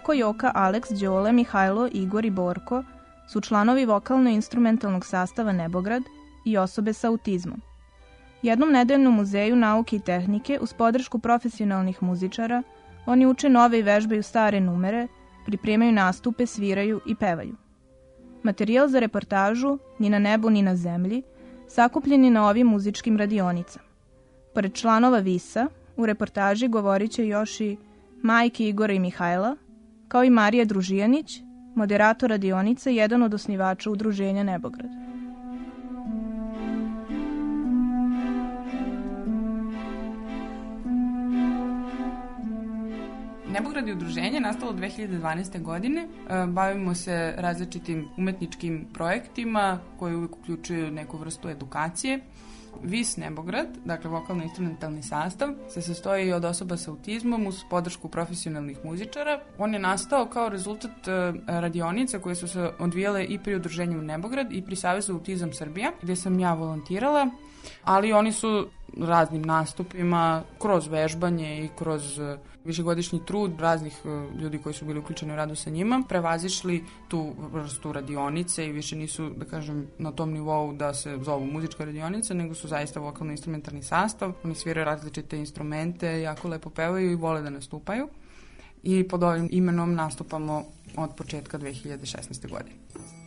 Marko, Joka, Aleks, Đole, Mihajlo, Igor i Borko su članovi vokalno-instrumentalnog sastava Nebograd i osobe sa autizmom. Jednom nedeljnom muzeju nauke i tehnike uz podršku profesionalnih muzičara oni uče nove i vežbaju stare numere, pripremaju nastupe, sviraju i pevaju. Materijal za reportažu Ni na nebu ni na zemlji sakupljeni na ovim muzičkim radionicama. Pored članova Visa, u reportaži govorit će još i majke Igora i Mihajla, kao i Marija Družijanić, moderator radionice jedan od osnivača udruženja Nebograd. Nebograd je udruženje nastalo 2012. godine. E, bavimo se različitim umetničkim projektima koji uvijek uključuju neku vrstu edukacije. VIS Nebograd, dakle vokalno-instrumentalni sastav, se sastoji od osoba sa autizmom uz podršku profesionalnih muzičara. On je nastao kao rezultat e, radionica koje su se odvijale i pri udruženju Nebograd i pri Savezu Autizam Srbija, gde sam ja volontirala, ali oni su raznim nastupima, kroz vežbanje i kroz e, višegodišnji trud raznih e, ljudi koji su bili uključeni u radu sa njima, prevazišli tu vrstu radionice i više nisu, da kažem, na tom nivou da se zovu muzička radionica, nego su zaista vokalno-instrumentarni sastav. Oni sviraju različite instrumente, jako lepo pevaju i vole da nastupaju. I pod ovim imenom nastupamo od početka 2016. godine.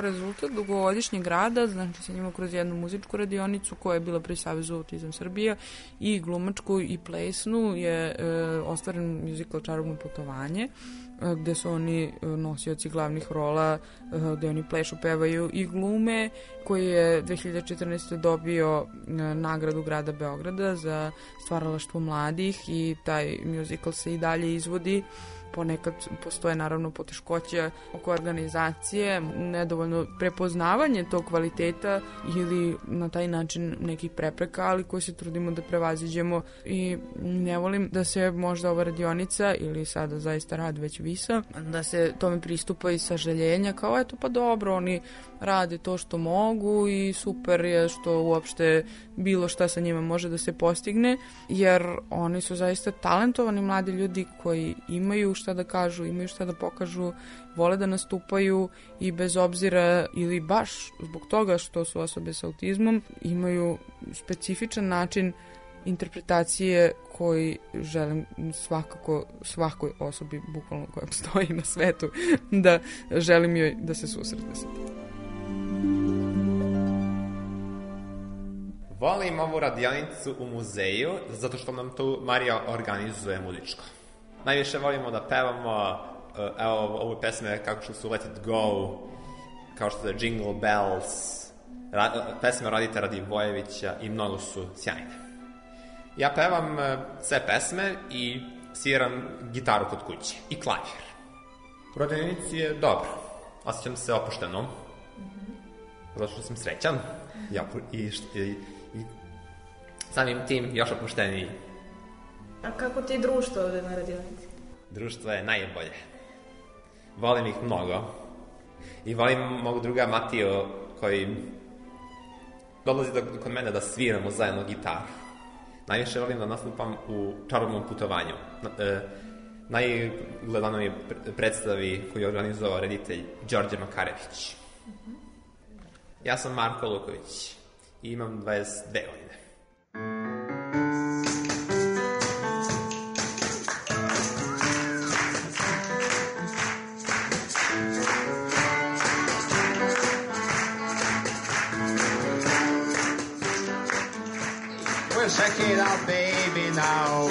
Kao rezultat dugogodišnjeg rada, znači sa njima kroz jednu muzičku radionicu koja je bila pri Savezu Autizam Srbija i glumačku i plesnu je e, ostvaren musical Čarobno putovanje e, gde su oni e, nosioci glavnih rola, e, gde oni plešu, pevaju i glume, koji je 2014. dobio nagradu grada Beograda za stvaralaštvo mladih i taj musical se i dalje izvodi ponekad postoje naravno poteškoće oko organizacije, nedovoljno prepoznavanje tog kvaliteta ili na taj način nekih prepreka, ali koje se trudimo da prevaziđemo. I ne volim da se možda ova radionica ili sada zaista rad već visa, da se tome pristupa i sažaljenja, kao eto pa dobro, oni rade to što mogu i super je što uopšte bilo šta sa njima može da se postigne, jer oni su zaista talentovani mladi ljudi koji imaju šta da kažu, imaju šta da pokažu, vole da nastupaju i bez obzira ili baš zbog toga što su osobe sa autizmom imaju specifičan način interpretacije koji želim svakako svakoj osobi bukvalno koja stoji na svetu da želim joj da se susretne sa tim. Volim ovu radionicu u muzeju zato što nam tu Marija organizuje muzičko. Najviše volimo da pevamo uh, evo ovu pesme kako što su Let It Go, kao što je Jingle Bells, ra, pesme Radita Radivojevića i mnogo su sjajne. Ja pevam uh, sve pesme i sviram gitaru kod kuće i klavir. U radionici je dobro. Osjećam se opušteno. Zato što sam srećan. Ja, i, i, i samim tim još opušteniji. A kako ti društvo ovde na radionici? Društvo je najbolje. Volim ih mnogo. I volim mog druga Matio koji dolazi do, kod mene da sviramo zajedno gitaru. Najviše volim da nastupam u čarobnom putovanju. E, najgledanoj predstavi koju je organizovao reditelj Đorđe Makarević. Ja sam Marko Luković i imam 22 godine. Check it out, baby, now.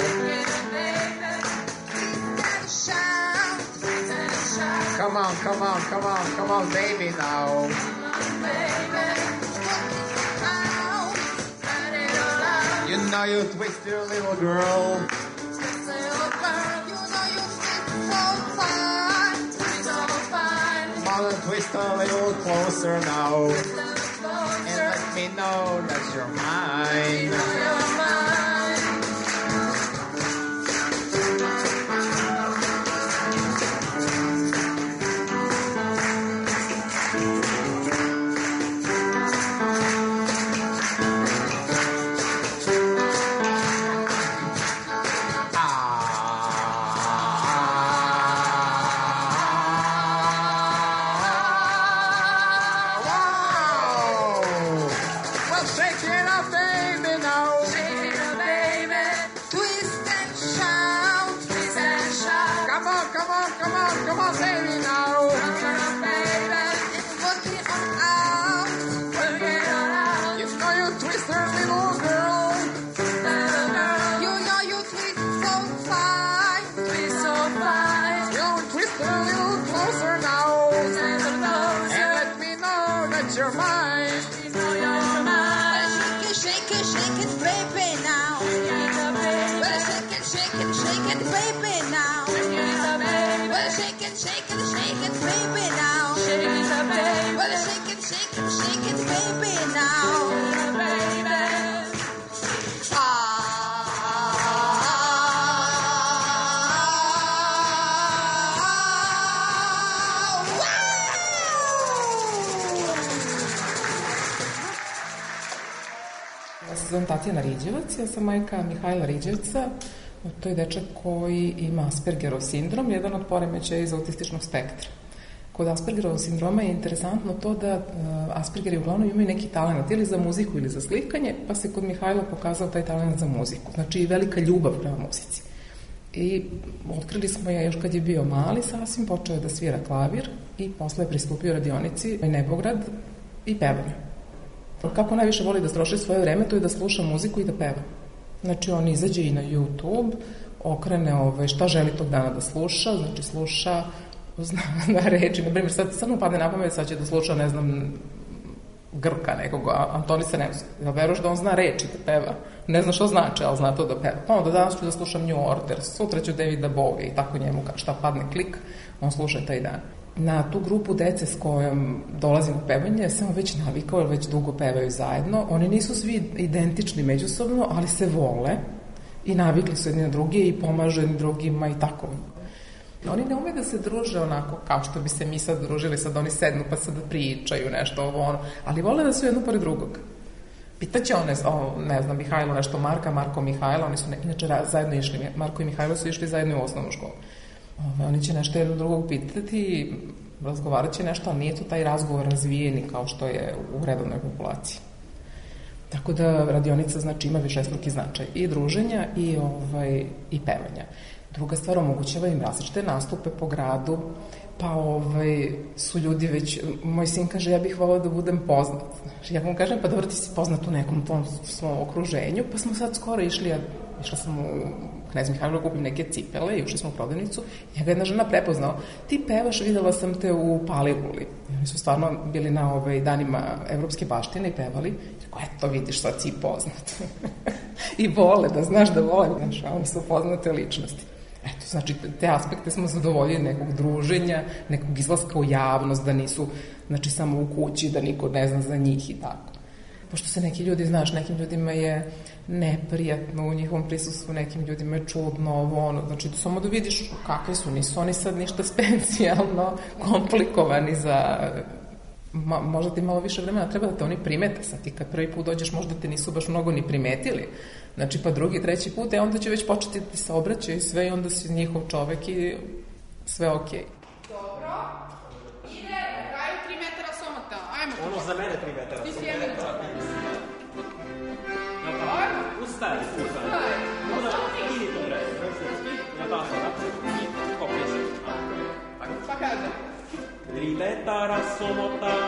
Come on, come on, come on, come on, baby, now. You know you twist your little girl. Mother, twist a little closer now. And let me know that you're mine. Zovem Tatjana Riđevac, ja sam majka Mihajla Riđevca. To je dečak koji ima Aspergerov sindrom, jedan od poremećaja iz autističnog spektra. Kod Aspergerovog sindroma je interesantno to da uh, Aspergeri uglavnom imaju neki talent ili za muziku ili za slikanje, pa se kod Mihajla pokazao taj talent za muziku. Znači i velika ljubav prema muzici. I otkrili smo je još kad je bio mali sasvim, počeo je da svira klavir i posle je pristupio radionici Nebograd i pevanju. Kako najviše voli da stroši svoje vreme, to je da sluša muziku i da peva. Znači, on izađe i na YouTube, okrene ove, šta želi tog dana da sluša, znači sluša, zna na reči, na primjer, sad, mu padne na pamet, sad će da sluša, ne znam, Grka nekog, Antonisa Nemska. Ja veruš da on zna reči da peva. Ne zna što znači, ali zna to da peva. Pa onda danas ću da slušam New Order, sutra ću Davida Bowie i tako njemu šta padne klik, on sluša taj dan na tu grupu dece s kojom dolazim u pevanje, sam već navikao, već dugo pevaju zajedno. Oni nisu svi identični međusobno, ali se vole i navikli su jedni na druge i pomažu jedni drugima i tako. Oni ne ume da se druže onako kao što bi se mi sad družili, sad oni sednu pa sad pričaju nešto ovo ono, ali vole da su jedno pored drugog. Pitaće one, o, ne znam, Mihajlo nešto Marka, Marko Mihajlo, oni su ne, inače zajedno išli, Marko i Mihajlo su išli zajedno u osnovnu školu. Ove, oni će nešto jedno drugog pitati, razgovarat će nešto, ali nije to taj razgovor razvijeni kao što je u redovnoj populaciji. Tako da radionica znači ima višestruki značaj i druženja i ovaj i pevanja. Druga stvar omogućava im različite nastupe po gradu, pa ovaj, su ljudi već, moj sin kaže ja bih volao da budem poznat. Znači, ja mu kažem pa dobro ti si poznat u nekom tom svom okruženju, pa smo sad skoro išli, ja, išla sam u Knez Mihajlo da kupim neke cipele i ušli smo u prodavnicu. Ja ga jedna žena prepoznao. Ti pevaš, videla sam te u Paliluli. I oni su stvarno bili na ovaj, danima evropske baštine i pevali. Rekao, eto vidiš, sad si poznat. I vole, da znaš da vole, znaš, a oni su poznate ličnosti. Eto, znači, te aspekte smo zadovoljili nekog druženja, nekog izlaska u javnost, da nisu, znači, samo u kući, da niko ne zna za njih i tako. Pošto se neki ljudi, znaš, nekim ljudima je neprijatno u njihovom prisustvu, nekim ljudima je čudno, ovo, ono, znači, samo da vidiš kakve su, nisu oni sad ništa specijalno komplikovani za ma, možda ti malo više vremena treba da te oni primete sad ti kad prvi put dođeš možda te nisu baš mnogo ni primetili znači pa drugi, treći put e onda će već početi da ti se obraćaju sve i onda si njihov čovek i sve okej. Okay. para somotar.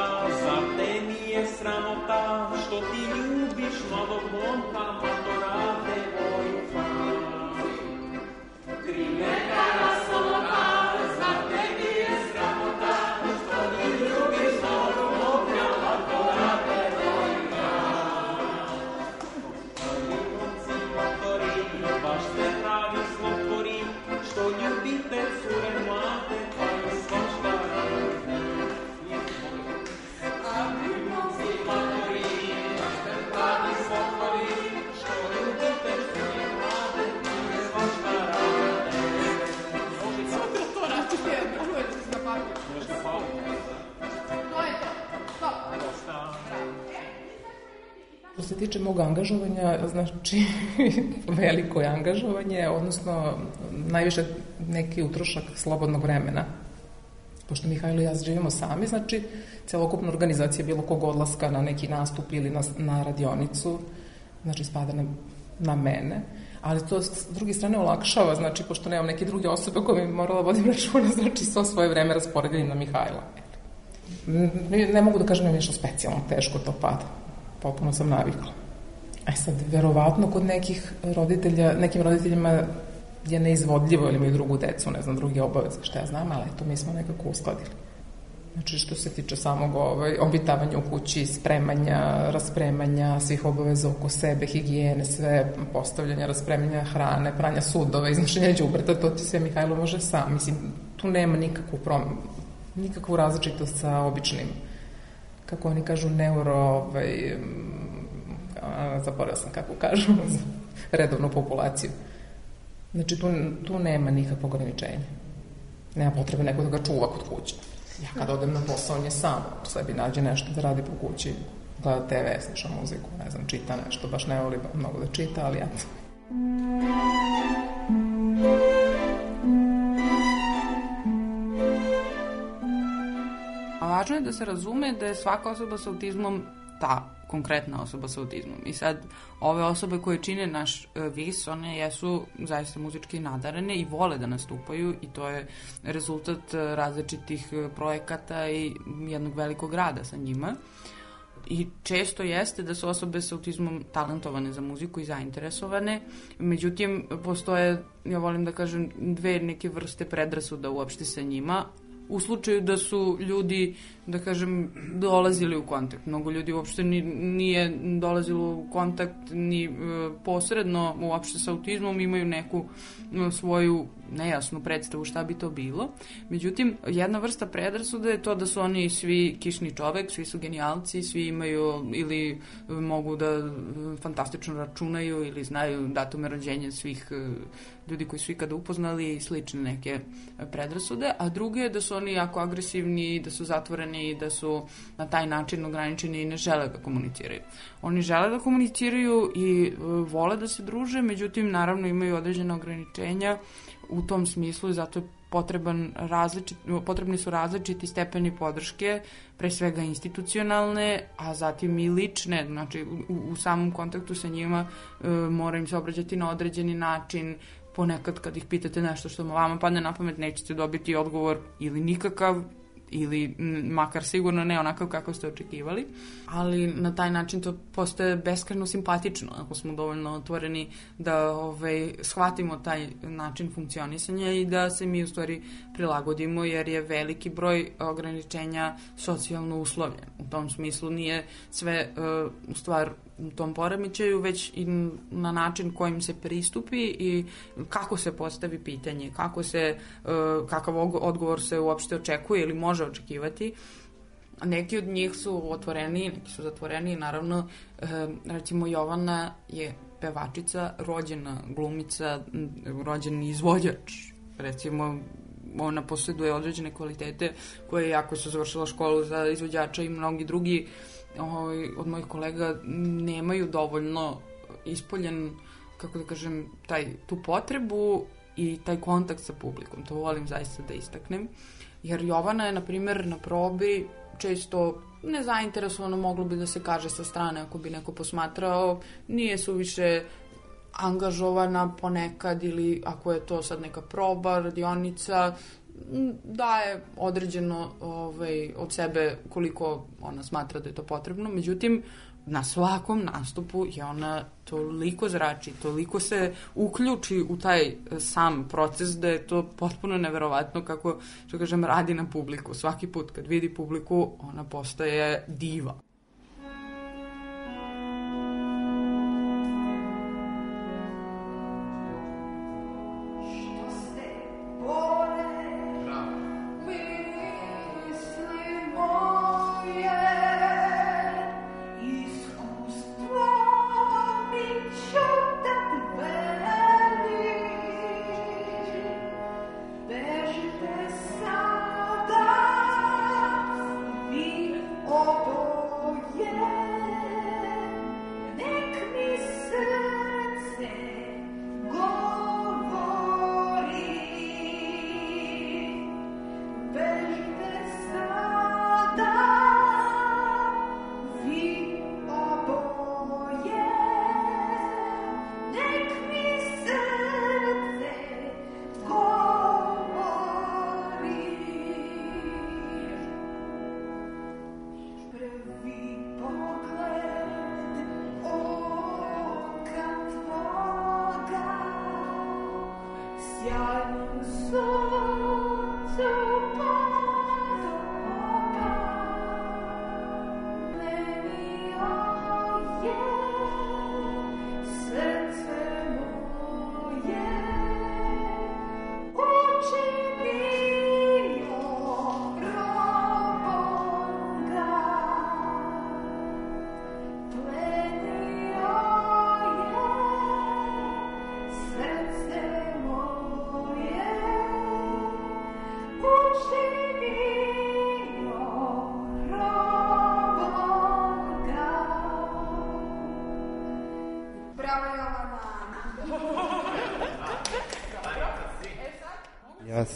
Tiče mog angažovanja, znači veliko je angažovanje, odnosno najviše neki utrošak slobodnog vremena. Pošto Mihajlo i ja živimo sami, znači celokupna organizacija bilo kog odlaska na neki nastup ili na, na radionicu, znači spada na, na mene ali to s druge strane olakšava, znači pošto nemam neke druge osobe koje mi morala vodim računa, znači svo svoje vreme rasporedim na Mihajla. Ne, ne mogu da kažem da nešto specijalno teško to pada. Popuno sam navikla. E sad, verovatno kod nekih roditelja, nekim roditeljima je neizvodljivo ili imaju drugu decu, ne znam, druge obaveze, što ja znam, ali eto, mi smo nekako uskladili. Znači, što se tiče samog ovaj, obitavanja u kući, spremanja, raspremanja, svih obaveza oko sebe, higijene, sve, postavljanja, raspremanja hrane, pranja sudova, iznošenja đubreta, to ti sve Mihajlo može sam. Mislim, tu nema nikakvu prom nikakvu različitost sa običnim, kako oni kažu, neuro, ovaj, a, zaboravila sam kako kažu, redovnu populaciju. Znači, tu, tu nema nikakvog ograničenja. Nema potrebe neko da ga čuva kod kuće. Ja kad odem na posao, on je sam, sebi nađe nešto da radi po kući, gleda TV, sluša muziku, ne znam, čita nešto, baš ne voli mnogo da čita, ali ja. A važno je da se razume da je svaka osoba sa autizmom ta konkretna osoba sa autizmom. I sad, ove osobe koje čine naš e, vis, one jesu zaista muzički nadarene i vole da nastupaju i to je rezultat e, različitih e, projekata i jednog velikog rada sa njima. I često jeste da su osobe sa autizmom talentovane za muziku i zainteresovane, međutim, postoje, ja volim da kažem, dve neke vrste predrasuda uopšte sa njima, u slučaju da su ljudi, da kažem, dolazili u kontakt. Mnogo ljudi uopšte ni, nije dolazilo u kontakt ni e, posredno uopšte sa autizmom, imaju neku e, svoju nejasnu predstavu šta bi to bilo. Međutim, jedna vrsta predrasuda je to da su oni svi kišni čovek, svi su genijalci, svi imaju ili mogu da e, fantastično računaju ili znaju datume rođenja svih e, ljudi koji su ikada upoznali i slične neke predrasude, a druge je da su oni jako agresivni, da su zatvoreni, da su na taj način ograničeni i ne žele da komuniciraju. Oni žele da komuniciraju i e, vole da se druže, međutim, naravno imaju određene ograničenja u tom smislu i zato je potreban različit, potrebni su različiti stepeni podrške, pre svega institucionalne, a zatim i lične, znači u, u samom kontaktu sa njima e, mora im se obrađati na određeni način, ponekad kad ih pitate nešto što vama padne na pamet, nećete dobiti odgovor ili nikakav, ili makar sigurno ne onakav kako ste očekivali, ali na taj način to postaje beskreno simpatično ako smo dovoljno otvoreni da ovaj, shvatimo taj način funkcionisanja i da se mi u stvari prilagodimo jer je veliki broj ograničenja socijalno uslovljen. U tom smislu nije sve uh, stvar tom poremećaju, već i na način kojim se pristupi i kako se postavi pitanje, kako se, e, kakav odgovor se uopšte očekuje ili može očekivati. Neki od njih su otvoreni, neki su zatvoreni, naravno, e, recimo Jovana je pevačica, rođena glumica, rođen izvođač, recimo ona posjeduje određene kvalitete koje jako su završila školu za izvođača i mnogi drugi ovaj, od mojih kolega nemaju dovoljno ispoljen, kako da kažem, taj, tu potrebu i taj kontakt sa publikom. To volim zaista da istaknem. Jer Jovana je, na primer, na probi često nezainteresovano moglo bi da se kaže sa strane ako bi neko posmatrao, nije suviše angažovana ponekad ili ako je to sad neka proba, radionica, daje određeno ovaj, od sebe koliko ona smatra da je to potrebno. Međutim, na svakom nastupu je ona toliko zrači, toliko se uključi u taj sam proces da je to potpuno neverovatno kako, što kažem, radi na publiku. Svaki put kad vidi publiku, ona postaje diva.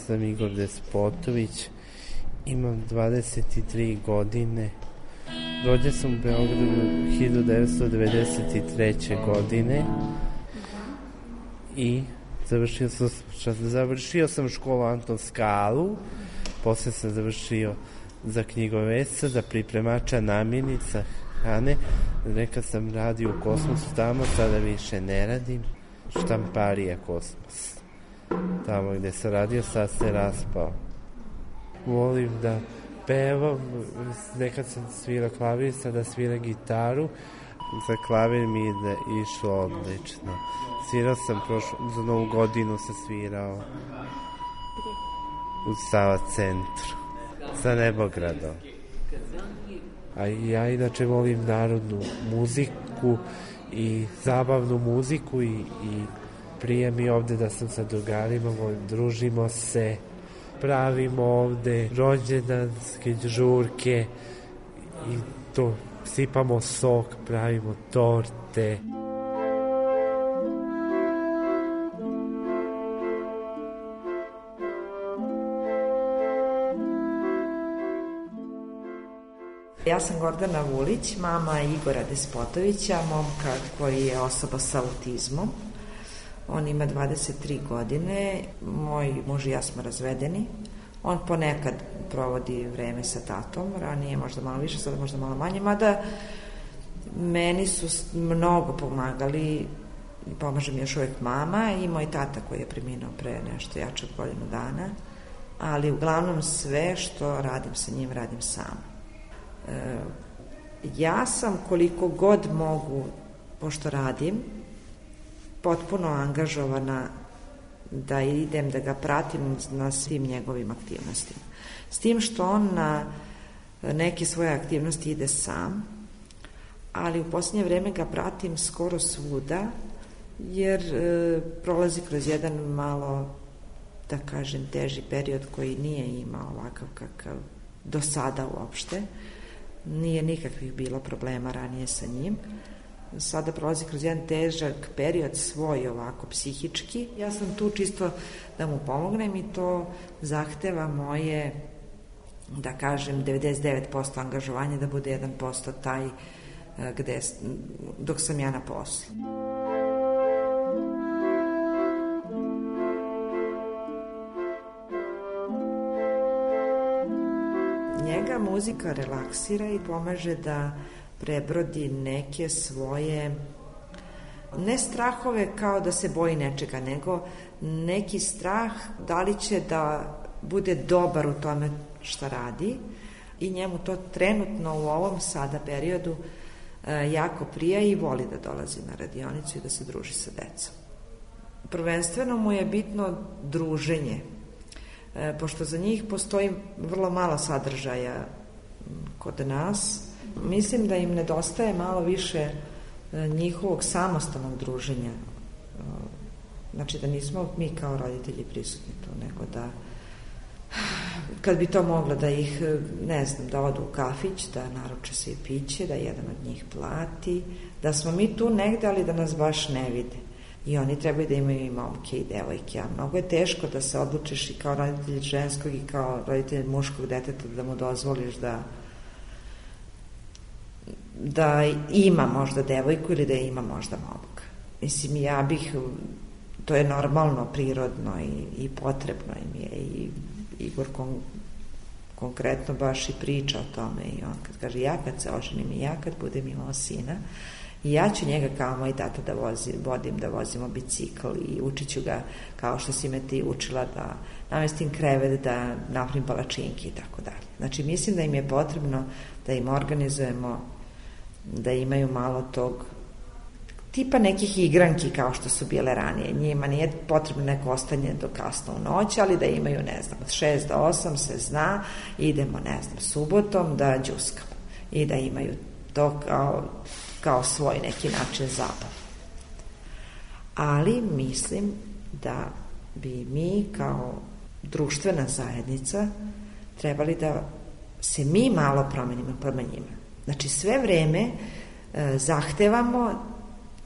Sam Igor Despotović, imam 23 godine. Rođen sam u Beogradu 1993. godine i završio sam, završio sam školu Anton Skalu, posle sam završio za knjigovesa, za pripremača namirnica, hrane. Nekad sam radio u kosmosu tamo, sada više ne radim. Štamparija kosmos tamo gde se radio, sad se raspao. volim da pevam, nekad sam svirao klavir, sada sviram gitaru, za klavir mi ide išlo odlično. Svirao sam prošlo, za novu godinu sam svirao u Sava centru, sa Nebogradom. A ja inače volim narodnu muziku i zabavnu muziku i, i prije mi ovde da sam sa drugarima, družimo se, pravimo ovde rođendanske žurke i to sipamo sok, pravimo torte. Ja sam Gordana Vulić, mama Igora Despotovića, momka koji je osoba sa autizmom. On ima 23 godine, moj muž i ja smo razvedeni. On ponekad provodi vreme sa tatom, ranije možda malo više, sada možda malo manje, mada meni su mnogo pomagali pomaže mi još uvek mama i moj tata koji je preminuo pre nešto jače od godinu dana, ali uglavnom sve što radim sa njim radim sam. E, ja sam koliko god mogu, pošto radim, potpuno angažovana da idem da ga pratim na svim njegovim aktivnostima. S tim što on na neke svoje aktivnosti ide sam, ali u posljednje vreme ga pratim skoro svuda, jer e, prolazi kroz jedan malo, da kažem, teži period koji nije imao ovakav kakav do sada uopšte. Nije nikakvih bilo problema ranije sa njim sada prolazi kroz jedan težak period svoj ovako psihički. Ja sam tu čisto da mu pomognem i to zahteva moje da kažem 99% angažovanja da bude 1% taj eh, gde, dok sam ja na poslu. Njega muzika relaksira i pomaže da prebrodi neke svoje ne strahove kao da se boji nečega, nego neki strah da li će da bude dobar u tome šta radi i njemu to trenutno u ovom sada periodu e, jako prija i voli da dolazi na radionicu i da se druži sa decom. Prvenstveno mu je bitno druženje, e, pošto za njih postoji vrlo malo sadržaja kod nas, Mislim da im nedostaje malo više e, njihovog samostalnog druženja. E, znači da nismo mi kao roditelji prisutni tu, nego da kad bi to moglo da ih, e, ne znam, da odu u kafić, da naruče se i piće, da jedan od njih plati, da smo mi tu negde, ali da nas baš ne vide. I oni trebaju da imaju i momke i devojke, a mnogo je teško da se odlučiš i kao roditelj ženskog i kao roditelj muškog deteta da mu dozvoliš da da ima možda devojku ili da ima možda momka. Mislim, ja bih, to je normalno, prirodno i, i potrebno im je i Igor kon, konkretno baš i priča o tome i on kad kaže ja kad se oženim i ja kad budem imao sina i ja ću njega kao moj tata da vozi, vodim da vozimo bicikl i učit ću ga kao što si me ti učila da namestim krevet, da napravim palačinke i tako dalje. Znači mislim da im je potrebno da im organizujemo da imaju malo tog tipa nekih igranki kao što su bile ranije. Njima nije potrebno neko ostanje do kasno u noć, ali da imaju, ne znam, od 6 do 8 se zna, idemo, ne znam, subotom da džuskamo i da imaju to kao, kao svoj neki način zabave. Ali mislim da bi mi kao društvena zajednica trebali da se mi malo promenimo prema njima. Znači sve vreme e, zahtevamo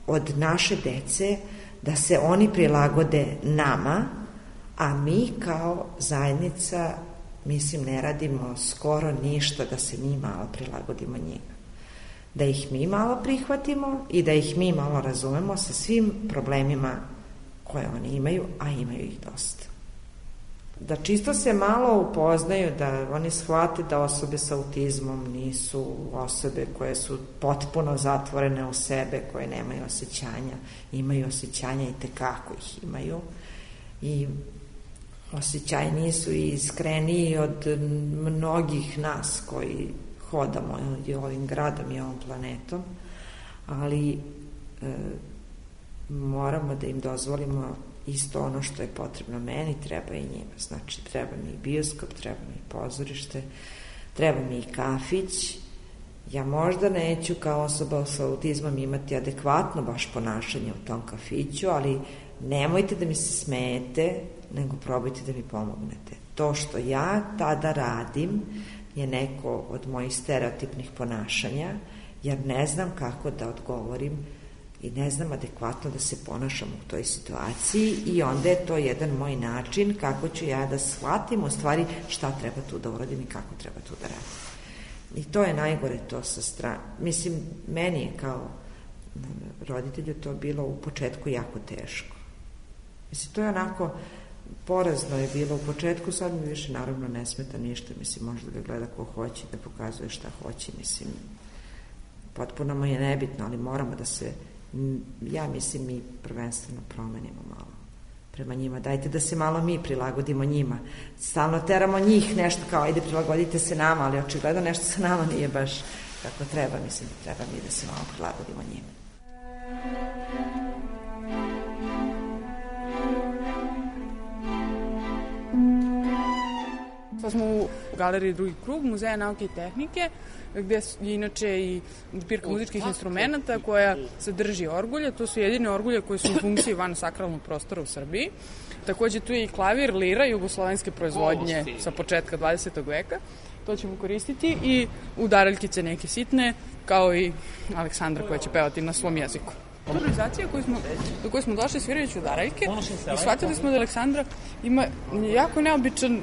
od naše dece da se oni prilagode nama, a mi kao zajednica, mislim, ne radimo skoro ništa da se njih malo prilagodimo njima. Da ih mi malo prihvatimo i da ih mi malo razumemo sa svim problemima koje oni imaju, a imaju ih dosta da čisto se malo upoznaju, da oni shvate da osobe sa autizmom nisu osobe koje su potpuno zatvorene u sebe, koje nemaju osjećanja, imaju osjećanja i tekako ih imaju. I osjećajniji su i iskreniji od mnogih nas koji hodamo i ovim gradom i ovom planetom, ali e, moramo da im dozvolimo isto ono što je potrebno meni, treba i njima. Znači, treba mi i bioskop, treba mi i pozorište, treba mi i kafić. Ja možda neću kao osoba sa autizmom imati adekvatno baš ponašanje u tom kafiću, ali nemojte da mi se smete, nego probajte da mi pomognete. To što ja tada radim je neko od mojih stereotipnih ponašanja, jer ne znam kako da odgovorim i ne znam adekvatno da se ponašam u toj situaciji i onda je to jedan moj način kako ću ja da shvatim u stvari šta treba tu da uradim i kako treba tu da radim. I to je najgore to sa strane. Mislim, meni je kao roditelju to bilo u početku jako teško. Mislim, to je onako, porazno je bilo u početku, sad mi više naravno ne smeta ništa, mislim, može da ga gleda ko hoće, da pokazuje šta hoće, mislim, potpuno mu je nebitno, ali moramo da se ja mislim mi prvenstveno promenimo malo prema njima. Dajte da se malo mi prilagodimo njima. Stalno teramo njih nešto kao ajde prilagodite se nama, ali očigledno nešto sa nama nije baš kako treba. Mislim da treba mi da se malo prilagodimo njima. Sad smo u galeriji Drugi krug, Muzeja nauke i tehnike, gde je inače i zbirka muzičkih instrumenta koja sadrži orgulje. To su jedine orgulje koje su u funkciji van sakralnog prostora u Srbiji. Takođe tu je i klavir, lira, jugoslovenske proizvodnje sa početka 20. veka. To ćemo koristiti i udaraljkice neke sitne, kao i Aleksandra koja će pevati na svom jeziku. Organizacija koju smo, do koje smo došli svirajući u Daraljke i shvatili smo da Aleksandra ima jako neobičan,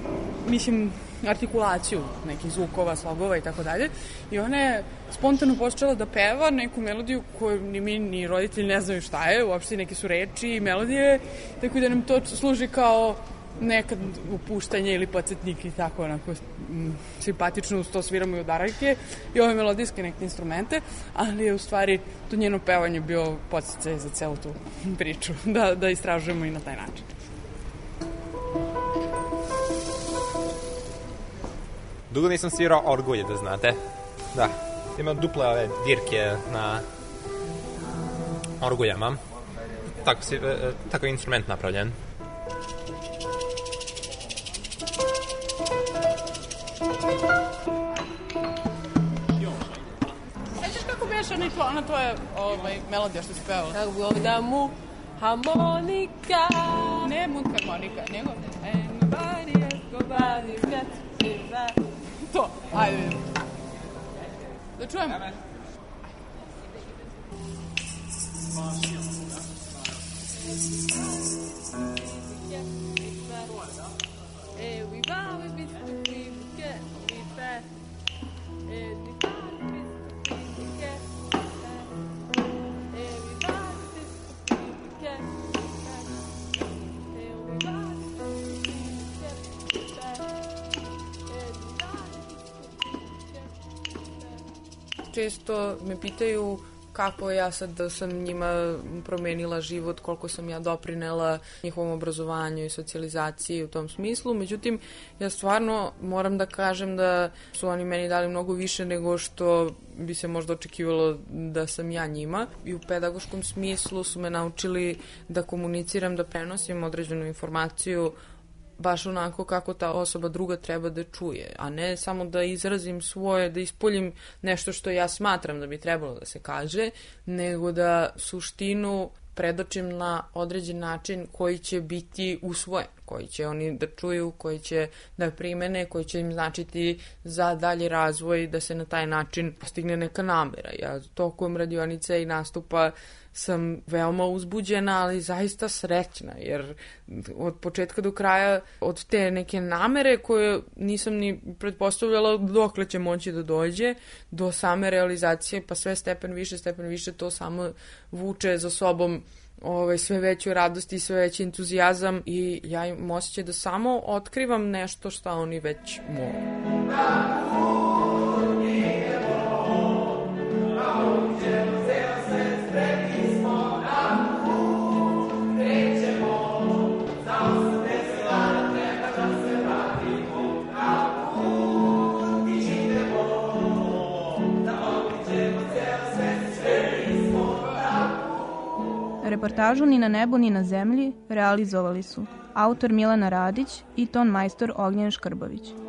mislim, artikulaciju nekih zvukova, slogova i tako dalje. I ona je spontano počela da peva neku melodiju koju ni mi ni roditelji ne znaju šta je, uopšte neke su reči i melodije, tako da nam to služi kao nekad upuštanje ili podsjetnik i tako onako m, simpatično uz to sviramo i udaraljke i ove melodijske neke instrumente, ali je u stvari to njeno pevanje bio podsjećaj za celu tu priču, da, da istražujemo i na taj način. Dugo nisam svirao orgulje, da znate. Da, imam duple ove dirke na orguljama. Tako, si, e, tako je instrument napravljen. To, ona to je ovaj, melodija što si pevala? Kako da mu harmonika. Ne mundharmonika, nego anybody else go by his net. To, ajde vidimo. Da čujem. Često me pitaju kako ja sad da sam njima promenila život, koliko sam ja doprinela njihovom obrazovanju i socijalizaciji u tom smislu. Međutim, ja stvarno moram da kažem da su oni meni dali mnogo više nego što bi se možda očekivalo da sam ja njima. I u pedagoškom smislu su me naučili da komuniciram, da prenosim određenu informaciju baš onako kako ta osoba druga treba da čuje, a ne samo da izrazim svoje, da ispoljim nešto što ja smatram da bi trebalo da se kaže, nego da suštinu predočim na određen način koji će biti usvojen, koji će oni da čuju, koji će da primene, koji će im značiti za dalji razvoj, da se na taj način postigne neka namera. Ja tokom radionice i nastupa sam veoma uzbuđena, ali zaista srećna, jer od početka do kraja, od te neke namere koje nisam ni pretpostavljala dokle će moći da dođe, do same realizacije, pa sve stepen više, stepen više, to samo vuče za sobom ovaj, sve veću radost i sve veći entuzijazam i ja im osjećaj da samo otkrivam nešto što oni već mogu. Montažu Ni na nebu ni na zemlji realizovali su autor Milana Radić i ton majstor Ognjen Škrbović.